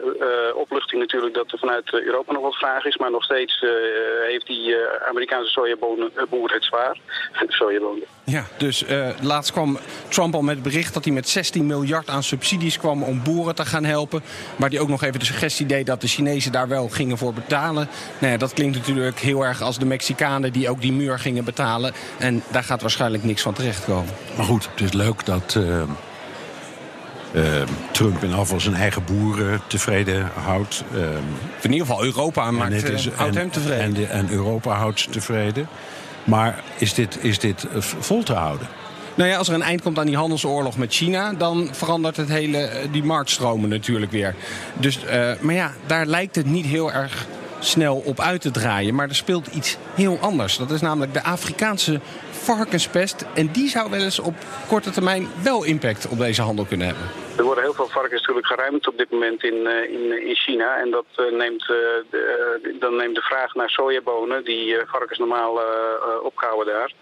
opluchting natuurlijk dat er vanuit Europa nog wat vraag is. Maar nog steeds heeft die Amerikaanse sojabonenboer het zwaar. sojabonen. Ja, dus laatst kwam Trump al met het bericht dat hij met 16 miljard aan subsidies kwam om boeren te gaan helpen. Maar die ook nog even de suggestie deed dat de Chinezen daar wel gingen voor betalen. Nou ja, dat klinkt natuurlijk heel erg als de Mexicanen die ook die muur gingen betalen. En daar gaat waarschijnlijk niks van terechtkomen. Maar goed, het is leuk dat uh, uh, Trump in afval zijn eigen boeren tevreden houdt. Uh, in ieder geval Europa maakt, is, houdt en, hem tevreden. En, de, en Europa houdt ze tevreden. Maar is dit, is dit vol te houden? Nou ja, als er een eind komt aan die handelsoorlog met China... dan verandert het hele, die marktstromen natuurlijk weer. Dus, uh, maar ja, daar lijkt het niet heel erg snel op uit te draaien. Maar er speelt iets heel anders. Dat is namelijk de Afrikaanse varkenspest. En die zou wel eens op korte termijn wel impact op deze handel kunnen hebben. Er worden heel veel varkens natuurlijk geruimd op dit moment in, in, in China. En dat uh, neemt, uh, de, dan neemt de vraag naar sojabonen, die varkens normaal ophouden daar,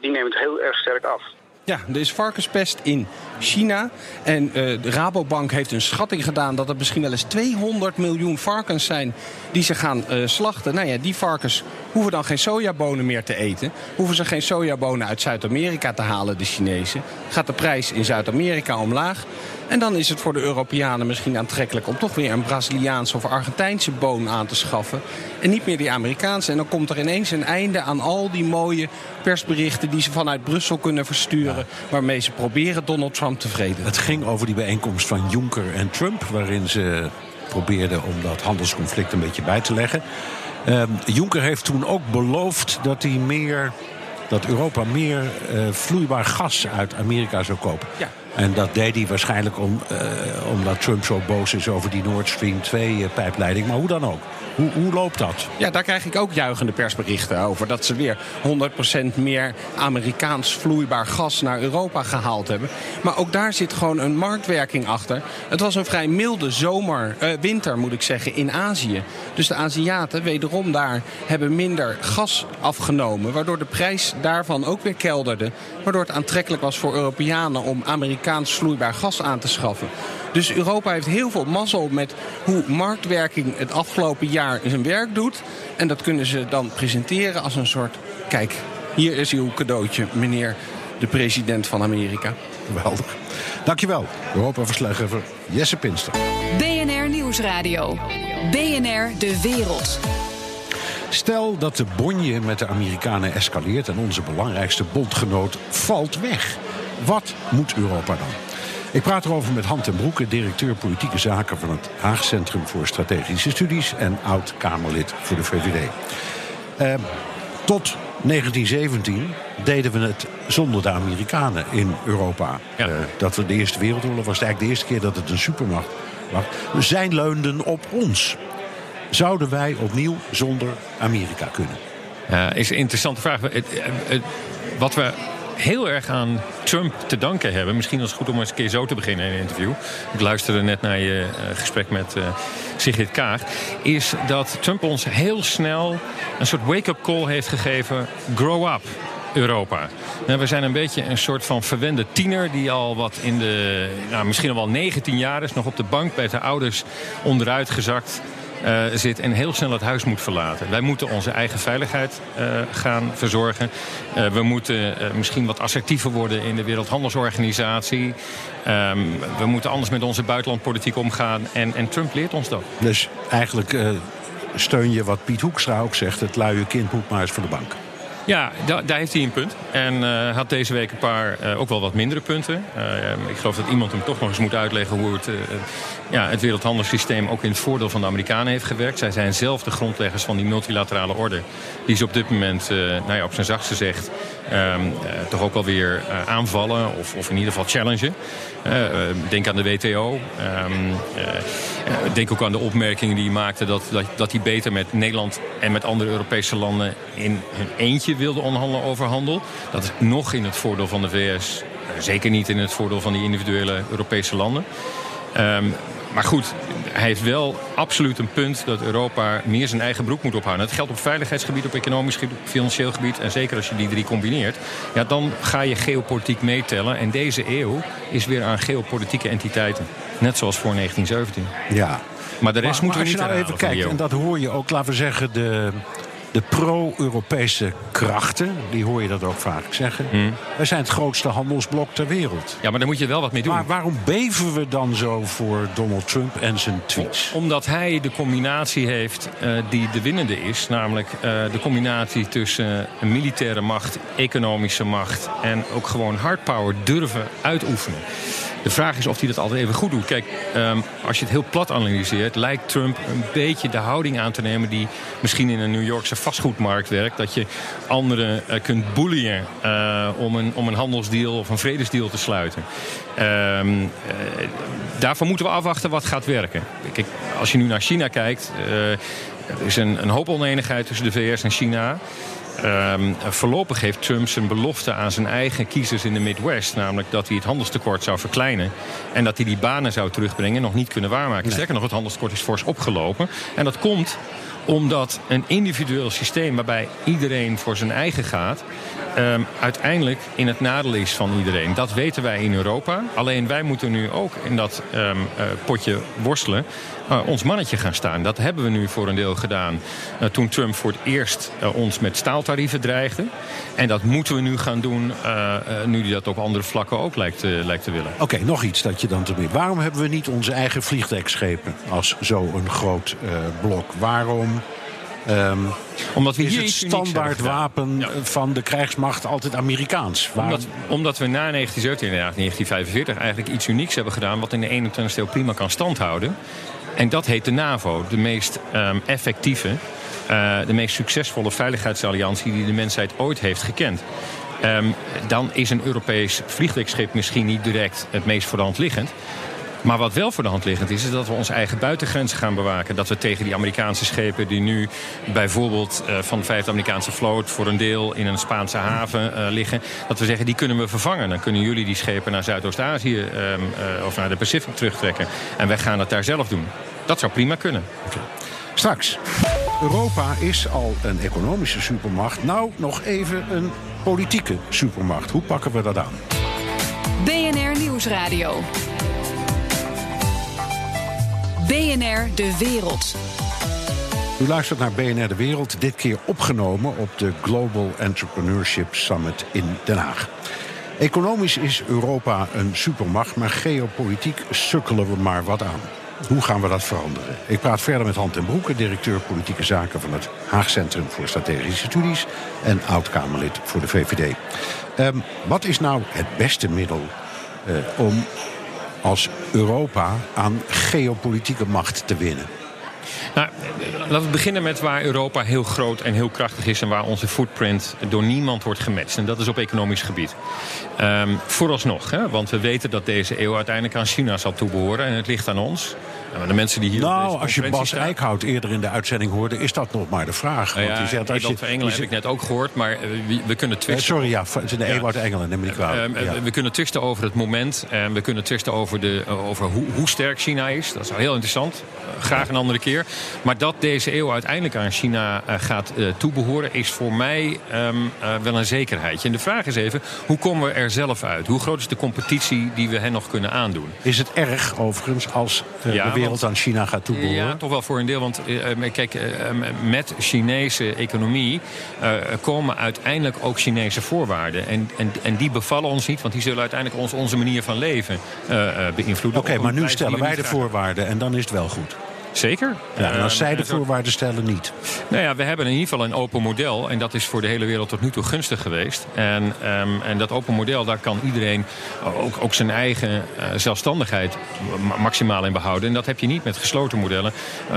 die neemt heel erg sterk af. Ja, er is varkenspest in China. En uh, de Rabobank heeft een schatting gedaan dat er misschien wel eens 200 miljoen varkens zijn die ze gaan uh, slachten. Nou ja, die varkens hoeven dan geen sojabonen meer te eten. Hoeven ze geen sojabonen uit Zuid-Amerika te halen, de Chinezen. Gaat de prijs in Zuid-Amerika omlaag. En dan is het voor de Europeanen misschien aantrekkelijk om toch weer een Braziliaanse of Argentijnse boon aan te schaffen. En niet meer die Amerikaanse. En dan komt er ineens een einde aan al die mooie persberichten die ze vanuit Brussel kunnen versturen. Waarmee ze proberen Donald Trump tevreden. Het ging over die bijeenkomst van Juncker en Trump, waarin ze probeerden om dat handelsconflict een beetje bij te leggen. Uh, Juncker heeft toen ook beloofd dat hij meer dat Europa meer uh, vloeibaar gas uit Amerika zou kopen. Ja. En dat deed hij waarschijnlijk om, uh, omdat Trump zo boos is over die Nord Stream 2-pijpleiding. Maar hoe dan ook. Hoe, hoe, loopt dat? Ja, daar krijg ik ook juichende persberichten over. Dat ze weer 100% meer Amerikaans vloeibaar gas naar Europa gehaald hebben. Maar ook daar zit gewoon een marktwerking achter. Het was een vrij milde zomer, uh, winter moet ik zeggen, in Azië. Dus de Aziaten, wederom daar, hebben minder gas afgenomen. Waardoor de prijs daarvan ook weer kelderde. Waardoor het aantrekkelijk was voor Europeanen om Amerikaans vloeibaar gas aan te schaffen. Dus Europa heeft heel veel mazzel met hoe marktwerking het afgelopen jaar zijn werk doet. En dat kunnen ze dan presenteren als een soort, kijk, Hier is uw cadeautje, meneer de president van Amerika. Geweldig. Dankjewel, Europa-verslaggever Jesse Pinster. BNR Nieuwsradio. BNR De Wereld. Stel dat de bonje met de Amerikanen escaleert en onze belangrijkste bondgenoot valt weg. Wat moet Europa dan? Ik praat erover met Han ten Broeke, directeur politieke zaken van het Haag Centrum voor Strategische Studies en oud-Kamerlid voor de VVD. Eh, tot 1917 deden we het zonder de Amerikanen in Europa. Ja. Eh, dat we de Eerste Wereldoorlog was het eigenlijk de eerste keer dat het een supermacht was. Dus zij leunden op ons. Zouden wij opnieuw zonder Amerika kunnen? Ja, is een interessante vraag. Wat we heel erg aan Trump te danken hebben... misschien is het goed om eens een keer zo te beginnen in een interview. Ik luisterde net naar je eh, gesprek met eh, Sigrid Kaag. Is dat Trump ons heel snel een soort wake-up call heeft gegeven. Grow up. Europa. Nou, we zijn een beetje een soort van verwende tiener die al wat in de, nou, misschien al wel 19 jaar is, nog op de bank bij zijn ouders onderuit gezakt eh, zit en heel snel het huis moet verlaten. Wij moeten onze eigen veiligheid eh, gaan verzorgen. Eh, we moeten misschien wat assertiever worden in de Wereldhandelsorganisatie. Ehm, we moeten anders met onze buitenlandpolitiek omgaan. En, en Trump leert ons dat. Dus eigenlijk steun je wat Piet Hoekstra ook zegt: het luie kind moet maar eens voor de bank. Ja, da- daar heeft hij een punt. En eh, had deze week een paar eh, ook wel wat mindere punten. Eh, ik geloof dat iemand hem toch nog eens moet uitleggen hoe het, ja, het wereldhandelssysteem ook in het voordeel van de Amerikanen heeft gewerkt. Zij zijn zelf de grondleggers van die multilaterale orde. Die ze op dit moment, nou ja, op zijn zachtste gezegd, ehm, eh, toch ook wel weer aanvallen of, of in ieder geval challengen. Denk aan de WTO. Eh, denk ook aan de opmerkingen die hij maakte dat, dat, dat hij beter met Nederland en met andere Europese landen in hun eentje wilde onderhandelen over handel. Dat is nog in het voordeel van de VS. Zeker niet in het voordeel van die individuele Europese landen. Ehm, maar goed, hij heeft wel absoluut een punt dat Europa meer zijn eigen broek moet ophouden. Dat geldt op veiligheidsgebied, op economisch gebied, op financieel gebied. En zeker als je die drie combineert. Ja, dan ga je geopolitiek meetellen. En deze eeuw is weer aan geopolitieke entiteiten. Net zoals voor 1917. Ja. Maar de rest Maar- moeten maar we niet als je nou even kijkt, en dat hoor je ook, laten we zeggen, de, de pro-Europese krachten, die hoor je dat ook vaak zeggen. Hmm. Wij zijn het grootste handelsblok ter wereld. Ja, maar daar moet je wel wat mee doen. Maar waarom beven we dan zo voor Donald Trump en zijn tweets? Omdat hij de combinatie heeft eh, die de winnende is. Namelijk eh, de combinatie tussen een militaire macht, economische macht... en ook gewoon hardpower durven uitoefenen. De vraag is of hij dat altijd even goed doet. Kijk, ehm, als je het heel plat analyseert... lijkt Trump een beetje de houding aan te nemen... die misschien in een New Yorkse vastgoedmarkt werkt. Dat je anderen eh, kunt boeien eh, om, een, om een handelsdeal of een vredesdeal te sluiten. Ehm, eh, daarvoor moeten we afwachten wat gaat werken. Kijk, als je nu naar China kijkt... er is een, een hoop oneenigheid tussen de VS en China... Ehm, voorlopig heeft Trump zijn belofte aan zijn eigen kiezers in de Midwest... namelijk dat hij het handelstekort zou verkleinen... en dat hij die banen zou terugbrengen, nog niet kunnen waarmaken. Sterker nog, het handelstekort is fors opgelopen. En dat komt omdat een individueel systeem waarbij iedereen voor zijn eigen gaat... ehm, uiteindelijk in het nadeel is van iedereen. Dat weten wij in Europa. Alleen wij moeten nu ook in dat ehm, eh, potje worstelen... eh, ons mannetje gaan staan. Dat hebben we nu voor een deel gedaan eh, toen Trump voor het eerst ons met staaltarieven dreigde. En dat moeten we nu gaan doen nu hij dat op andere vlakken ook lijkt, lijkt te willen. Oké, nog iets dat je dan te meer. Waarom hebben we niet onze eigen vliegdekschepen als zo'n groot blok? Waarom ehm, Omdat we is hier het standaard wapen Ja. van de krijgsmacht altijd Amerikaans? Omdat, omdat we na 1917, inderdaad 1945, eigenlijk iets unieks hebben gedaan... wat in de 21e eeuw prima kan standhouden. En dat heet de NAVO. De meest ehm, effectieve, eh, de meest succesvolle veiligheidsalliantie... die de mensheid ooit heeft gekend. Ehm, dan is een Europees vliegdekschip misschien niet direct het meest voor de hand liggend... Maar wat wel voor de hand liggend is, is dat we onze eigen buitengrenzen gaan bewaken. Dat we tegen die Amerikaanse schepen die nu bijvoorbeeld eh, van de vijfde Amerikaanse vloot voor een deel in een Spaanse haven eh, liggen, dat we zeggen die kunnen we vervangen. Dan kunnen jullie die schepen naar Zuidoost-Azië ehm, eh, of naar de Pacific terugtrekken. En wij gaan het daar zelf doen. Dat zou prima kunnen. Straks. Europa is al een economische supermacht. Nou, nog even een politieke supermacht. Hoe pakken we dat aan? BNR Nieuwsradio. BNR De Wereld. U luistert naar BNR De Wereld, dit keer opgenomen op de Global Entrepreneurship Summit in Den Haag. Economisch is Europa een supermacht, maar geopolitiek sukkelen we maar wat aan. Hoe gaan we dat veranderen? Ik praat verder met Han ten Broeke, directeur politieke zaken van het Haag Centrum voor Strategische Studies en oud-Kamerlid voor de VVD. Ehm, wat is nou het beste middel eh, om als Europa aan geopolitieke macht te winnen? Nou, laten we beginnen met waar Europa heel groot en heel krachtig is... en waar onze footprint door niemand wordt gematcht. En dat is op economisch gebied. Um, vooralsnog, hè, want we weten dat deze eeuw uiteindelijk aan China zal toebehoren... en het ligt aan ons. Maar de mensen die hier nou, als je Bas Eickhout eerder in de uitzending hoorde... is dat nog maar de vraag. Nou ja, want zegt, als je, van Engeland heb ik net ook gehoord, maar we, we kunnen twisten... sorry, ja, de Ewout Engelen, neem me niet kwalijk. Uh, ja. We kunnen twisten over het moment. En we kunnen twisten over, de, over hoe, hoe sterk China is. Dat is heel interessant. Graag een andere keer. Maar dat deze eeuw uiteindelijk aan China gaat toebehoren... is voor mij um, wel een zekerheidje. En de vraag is even, hoe komen we er zelf uit? Hoe groot is de competitie die we hen nog kunnen aandoen? Is het erg, overigens, als de wereld aan China gaat toebehoren? Ja, toch wel voor een deel. Want uh, kijk, uh, met Chinese economie komen uiteindelijk ook Chinese voorwaarden. En, en, en die bevallen ons niet, want die zullen uiteindelijk ons, onze manier van leven beïnvloeden. Oké, okay, maar nu stellen wij de voorwaarden en dan is het wel goed. Zeker. Ja, en als zij de voorwaarden stellen niet. Nou ja, we hebben in ieder geval een open model. En dat is voor de hele wereld tot nu toe gunstig geweest. En, um, en dat open model, daar kan iedereen ook, ook zijn eigen uh, zelfstandigheid maximaal in behouden. En dat heb je niet met gesloten modellen uh,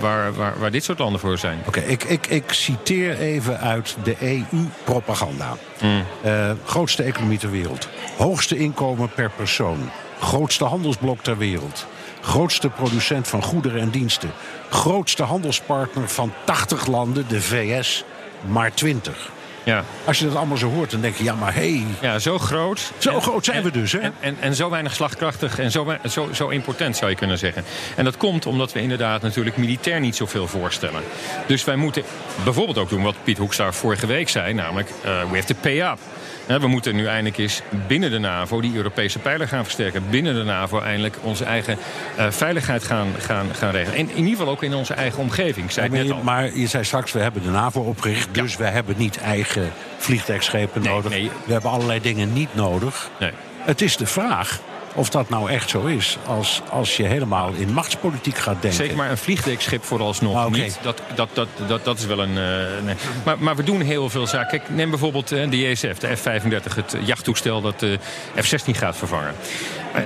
waar, waar, waar dit soort landen voor zijn. Oké, okay, ik, ik, ik citeer even uit de EU-propaganda. Mm. Uh, grootste economie ter wereld. Hoogste inkomen per persoon. Grootste handelsblok ter wereld grootste producent van goederen en diensten. Grootste handelspartner van 80 landen, de VS, maar 20. Ja. Als je dat allemaal zo hoort, dan denk je, ja, maar hé. Hey, ja, zo groot. Zo en, groot zijn en, we dus, hè? En, en, en, zo weinig slagkrachtig en zo, zo, zo impotent, zou je kunnen zeggen. En dat komt omdat we inderdaad natuurlijk militair niet zoveel voorstellen. Dus wij moeten bijvoorbeeld ook doen wat Piet Hoekstra vorige week zei, namelijk, uh, we have to pay up. We moeten nu eindelijk eens binnen de NAVO die Europese pijler gaan versterken. Binnen de NAVO eindelijk onze eigen uh, veiligheid gaan, gaan, gaan regelen. En in ieder geval ook in onze eigen omgeving. Zei maar, net al. maar je zei straks, we hebben de NAVO opgericht. Dus ja. we hebben niet eigen vliegtuigschepen nee, nodig. Nee. We hebben allerlei dingen niet nodig. Nee. Het is de vraag of dat nou echt zo is. Als, als je helemaal in machtspolitiek gaat denken. Zeker maar een vliegdekschip vooralsnog Ah, oké. niet. Dat, dat, dat, dat, dat is wel een... Uh, nee. maar, maar we doen heel veel zaken. Kijk, neem bijvoorbeeld uh, de JSF, de F-35, het jachttoestel dat de F-16 gaat vervangen.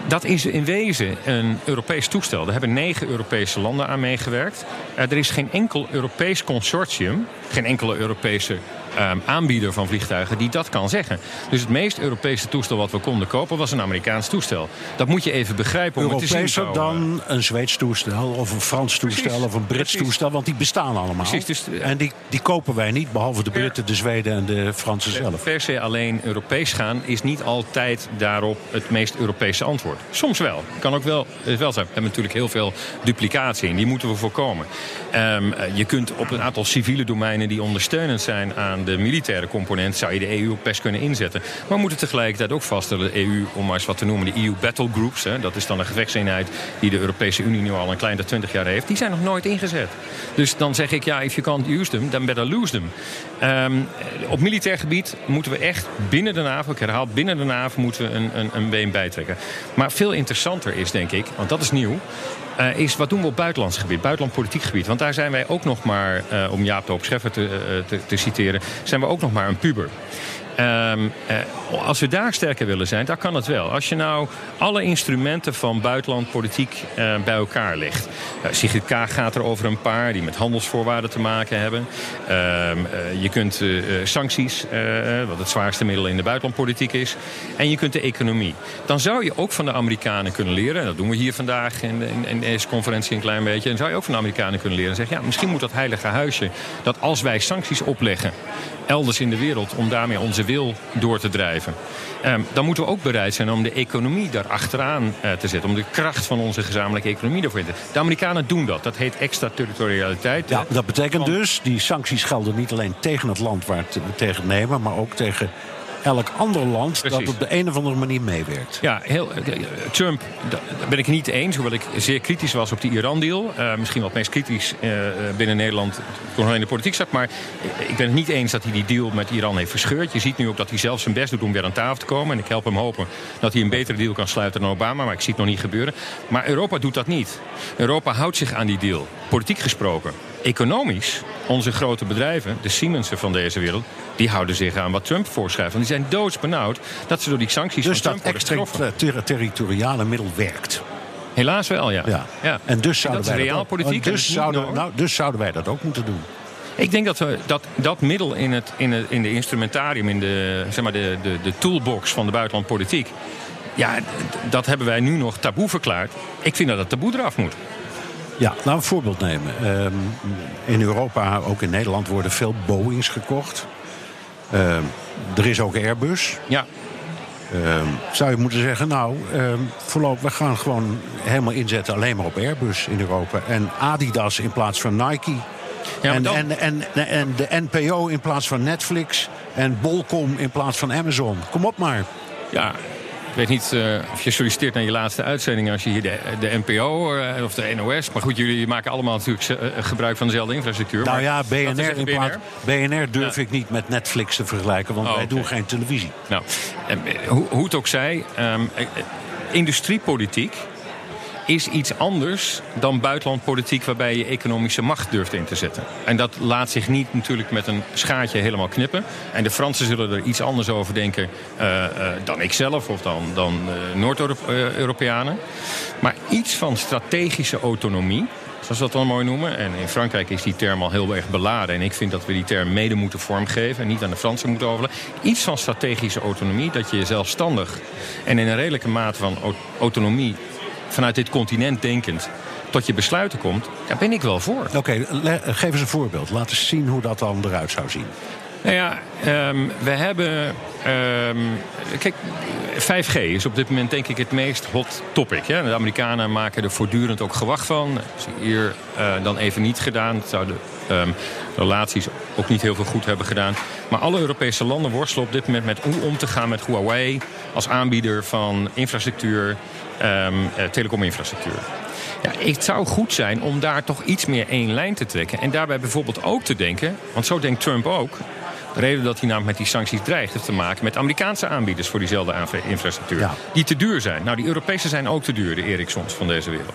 Dat is in wezen een Europees toestel. Daar hebben negen Europese landen aan meegewerkt. er is geen enkel Europees consortium, geen enkele Europese um, aanbieder van vliegtuigen die dat kan zeggen. Dus het meest Europese toestel wat we konden kopen was een Amerikaans toestel. Dat moet je even begrijpen om het te zien dan een Zweeds toestel of een Frans toestel Precies, of een Brits precies. toestel, want die bestaan allemaal. Precies, dus, en die, die kopen wij niet, behalve de Britten, de Zweden en de Fransen zelf. Per se alleen Europees gaan is niet altijd daarop het meest Europese antwoord. Soms wel. Kan ook wel, eh, wel zijn. We hebben natuurlijk heel veel duplicatie en die moeten we voorkomen. Um, je kunt op een aantal civiele domeinen die ondersteunend zijn aan de militaire component, zou je de EU ook best kunnen inzetten. Maar we moeten tegelijkertijd ook vaststellen, de EU, om maar eens wat te noemen, de EU Battle Groups, hè, dat is dan een gevechtseenheid die de Europese Unie nu al een kleine 20 jaar heeft, die zijn nog nooit ingezet. Dus dan zeg ik, ja, if you can't use them, then better lose them. Um, op militair gebied moeten we echt binnen de NAVO, ik herhaal, binnen de NAVO moeten we een, een, een been bijtrekken. Maar veel interessanter is, denk ik, want dat is nieuw, uh, is wat doen we op buitenlands gebied, buitenland politiek gebied. Want daar zijn wij ook nog maar, uh, om Jaap de Hoop Scheffer te, uh, te, te, citeren, zijn we ook nog maar een puber. Um, uh, als we daar sterker willen zijn, dan kan het wel. Als je nou alle instrumenten van buitenland politiek uh, bij elkaar legt. Uh, Sigrid Kaag gaat er over een paar die met handelsvoorwaarden te maken hebben. je kunt sancties, wat het zwaarste middel in de buitenlandpolitiek is. En je kunt de economie. Dan zou je ook van de Amerikanen kunnen leren. En dat doen we hier vandaag in, in, in deze conferentie een klein beetje. Dan zou je ook van de Amerikanen kunnen leren. En zeggen, ja, misschien moet dat heilige huisje, dat als wij sancties opleggen elders in de wereld om daarmee onze wil door te drijven. Um, dan moeten we ook bereid zijn om de economie daar achteraan uh, te zetten. Om de kracht van onze gezamenlijke economie ervoor in te De Amerikanen doen dat. Dat heet extraterritorialiteit. Ja, dat betekent dus, die sancties gelden niet alleen tegen het land waar het tegen nemen, maar ook tegen elk ander land dat op de een of andere manier meewerkt. Ja, heel, eh, Trump, daar ben ik niet eens. Hoewel ik zeer kritisch was op die Iran-deal. Eh, misschien het meest kritisch eh, binnen Nederland toen hij in de politiek zat. Maar ik ben het niet eens dat hij die deal met Iran heeft verscheurd. Je ziet nu ook dat hij zelf zijn best doet om weer aan tafel te komen. En ik help hem hopen dat hij een betere deal kan sluiten dan Obama. Maar ik zie het nog niet gebeuren. Maar Europa doet dat niet. Europa houdt zich aan die deal. Politiek gesproken. Economisch, onze grote bedrijven, de Siemensen van deze wereld... die houden zich aan wat Trump voorschrijft. Want die zijn doodsbenauwd dat ze door die sancties Dus van dat Trump worden extra getroffen. ter- territoriale middel werkt. Helaas wel, ja. Ja. En dus zouden dat wij dat ook- realpolitiek. en dus, dat zouden, nou, dus zouden wij dat ook moeten doen. Ik denk dat we dat, dat middel in, het, in, het, in de instrumentarium, in de, zeg maar de, de, de toolbox van de buitenlandpolitiek. Ja, dat hebben wij nu nog taboe verklaard. Ik vind dat het taboe eraf moet. Ja, laten we een voorbeeld nemen. Ehm, in Europa, ook in Nederland, worden veel Boeings gekocht. Ehm, er is ook Airbus. Ja, Ehm, zou je moeten zeggen, nou, voorlopig, we gaan gewoon helemaal inzetten alleen maar op Airbus in Europa. En Adidas in plaats van Nike. en, dan- en, en, en de NPO in plaats van Netflix. En Bolcom in plaats van Amazon. Kom op maar. ja. Ik weet niet eh, of je solliciteert naar je laatste uitzending als je hier de, de NPO eh, of de NOS. Maar goed, jullie maken allemaal natuurlijk eh, gebruik van dezelfde infrastructuur. Nou ja, BNR, in plaats, BNR durf ik niet met Netflix te vergelijken, want Oh, wij doen geen televisie. Nou, hoe, hoe het ook zij, ehm, eh, eh, industriepolitiek is iets anders dan buitenlandpolitiek waarbij je economische macht durft in te zetten. En dat laat zich niet natuurlijk met een schaartje helemaal knippen. En de Fransen zullen er iets anders over denken eh, eh, dan ik zelf of dan, dan eh, Noord-Europeanen. Maar iets van strategische autonomie, zoals we dat dan mooi noemen. En in Frankrijk is die term al heel erg beladen. En ik vind dat we die term mede moeten vormgeven en niet aan de Fransen moeten overlaten. Iets van strategische autonomie, dat je zelfstandig en in een redelijke mate van au- autonomie vanuit dit continent denkend tot je besluiten komt, daar ben ik wel voor. Oké, geef eens een voorbeeld. Laat eens zien hoe dat dan eruit zou zien. Nou ja, ehm, we hebben. ehm, kijk, 5G is op dit moment denk ik het meest hot topic. Hè? De Amerikanen maken er voortdurend ook gewacht van. Dat is hier eh, dan even niet gedaan. Het zou de ehm, relaties ook niet heel veel goed hebben gedaan. Maar alle Europese landen worstelen op dit moment met hoe om te gaan met Huawei als aanbieder van infrastructuur, eh, telecominfrastructuur. Ja, het zou goed zijn om daar toch iets meer één lijn te trekken. En daarbij bijvoorbeeld ook te denken, want zo denkt Trump ook. De reden dat hij namelijk met die sancties dreigt, heeft te maken met Amerikaanse aanbieders voor diezelfde infrastructuur. Ja. Die te duur zijn. Nou, die Europese zijn ook te duur, de Ericssons van deze wereld.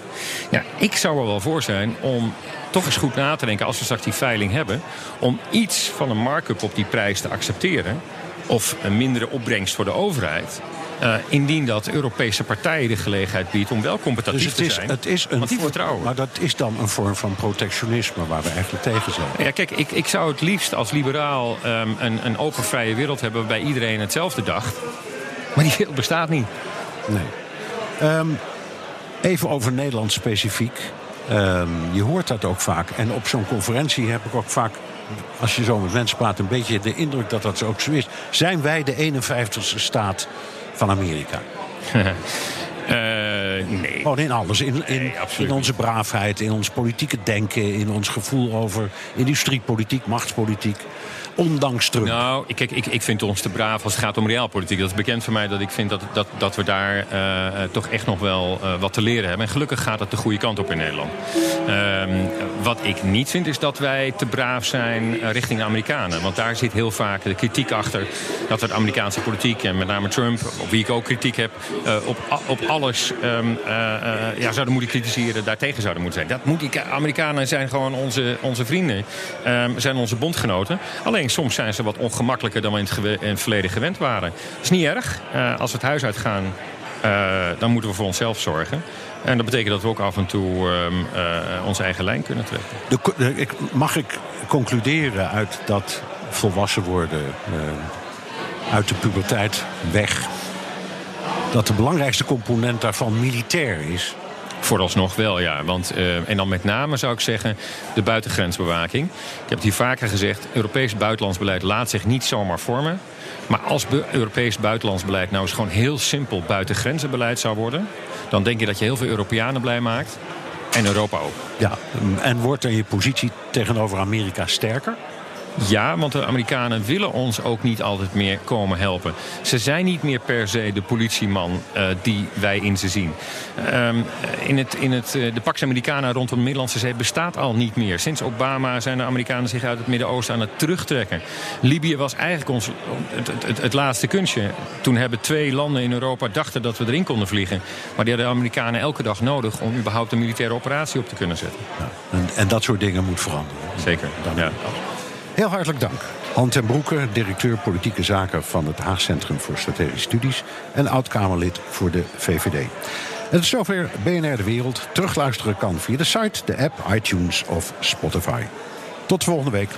Ja, ik zou er wel voor zijn om toch eens goed na te denken, als we straks die veiling hebben, om iets van een markup op die prijs te accepteren. Of een mindere opbrengst voor de overheid. Eh, indien dat Europese partijen de gelegenheid biedt om wel competitief Dus het te is, zijn. het is een want die vertrouwen. Maar dat is dan een vorm van protectionisme waar we eigenlijk tegen zijn. Ja, kijk, ik, ik zou het liefst als liberaal ehm, een, een open vrije wereld hebben waarbij iedereen hetzelfde dacht. Maar die wereld bestaat niet. Nee. Ehm, even over Nederland specifiek. Ehm, je hoort dat ook vaak. En op zo'n conferentie heb ik ook vaak, als je zo met mensen praat, een beetje de indruk dat dat ook zo is. Zijn wij de 51ste staat van Amerika? Eh, nee. Gewoon in alles. In, in, Nee, absoluut in onze braafheid, in ons politieke denken, in ons gevoel over industriepolitiek, machtspolitiek. Ondanks Trump. Nou, ik- ik, ik vind ons te braaf als het gaat om realpolitiek. Dat is bekend voor mij dat ik vind dat, dat, dat we daar eh, eh, toch echt nog wel eh, wat te leren hebben. En gelukkig gaat het de goede kant op in Nederland. Ehm, wat ik niet vind is dat wij te braaf zijn richting de Amerikanen. Want daar zit heel vaak de kritiek achter dat we de Amerikaanse politiek en met name Trump, op wie ik ook kritiek heb, op, op alles ehm, eh, eh, ja, zouden moeten kritiseren, daartegen zouden moeten zijn. Dat moet die Amerikanen zijn gewoon onze, onze vrienden, ehm, zijn onze bondgenoten. Alleen soms zijn ze wat ongemakkelijker dan we in het, verleden gewend waren. Dat is niet erg. Eh, als we het huis uitgaan, eh, dan moeten we voor onszelf zorgen. En dat betekent dat we ook af en toe ehm, eh, onze eigen lijn kunnen trekken. De, ik, mag ik concluderen uit dat volwassen worden, uit de puberteit weg, dat de belangrijkste component daarvan militair is? Vooralsnog wel, ja. Want, eh, en dan met name zou ik zeggen de buitengrensbewaking. Ik heb het hier vaker gezegd. Europees buitenlands beleid laat zich niet zomaar vormen. Maar als Europees buitenlands beleid nou eens gewoon heel simpel buitengrenzenbeleid zou worden... dan denk je dat je heel veel Europeanen blij maakt. En Europa ook. Ja, en wordt dan je positie tegenover Amerika sterker? Ja, want de Amerikanen willen ons ook niet altijd meer komen helpen. Ze zijn niet meer per se de politieman uh, die wij in ze zien. Um, in het, in het, uh, de Pax Americana rondom de Middellandse Zee bestaat al niet meer. Sinds Obama zijn de Amerikanen zich uit het Midden-Oosten aan het terugtrekken. Libië was eigenlijk ons, het, het, het, laatste kunstje. Toen hebben twee landen in Europa dachten dat we erin konden vliegen. Maar die hadden de Amerikanen elke dag nodig om überhaupt een militaire operatie op te kunnen zetten. Ja, en, en, dat soort dingen moet veranderen. Zeker. Dan ja. Heel hartelijk dank. Han ten Broeke, directeur politieke zaken van het Haag Centrum voor Strategische Studies en oud-Kamerlid voor de VVD. Het is zover BNR De Wereld. Terugluisteren kan via de site, de app, iTunes of Spotify. Tot volgende week.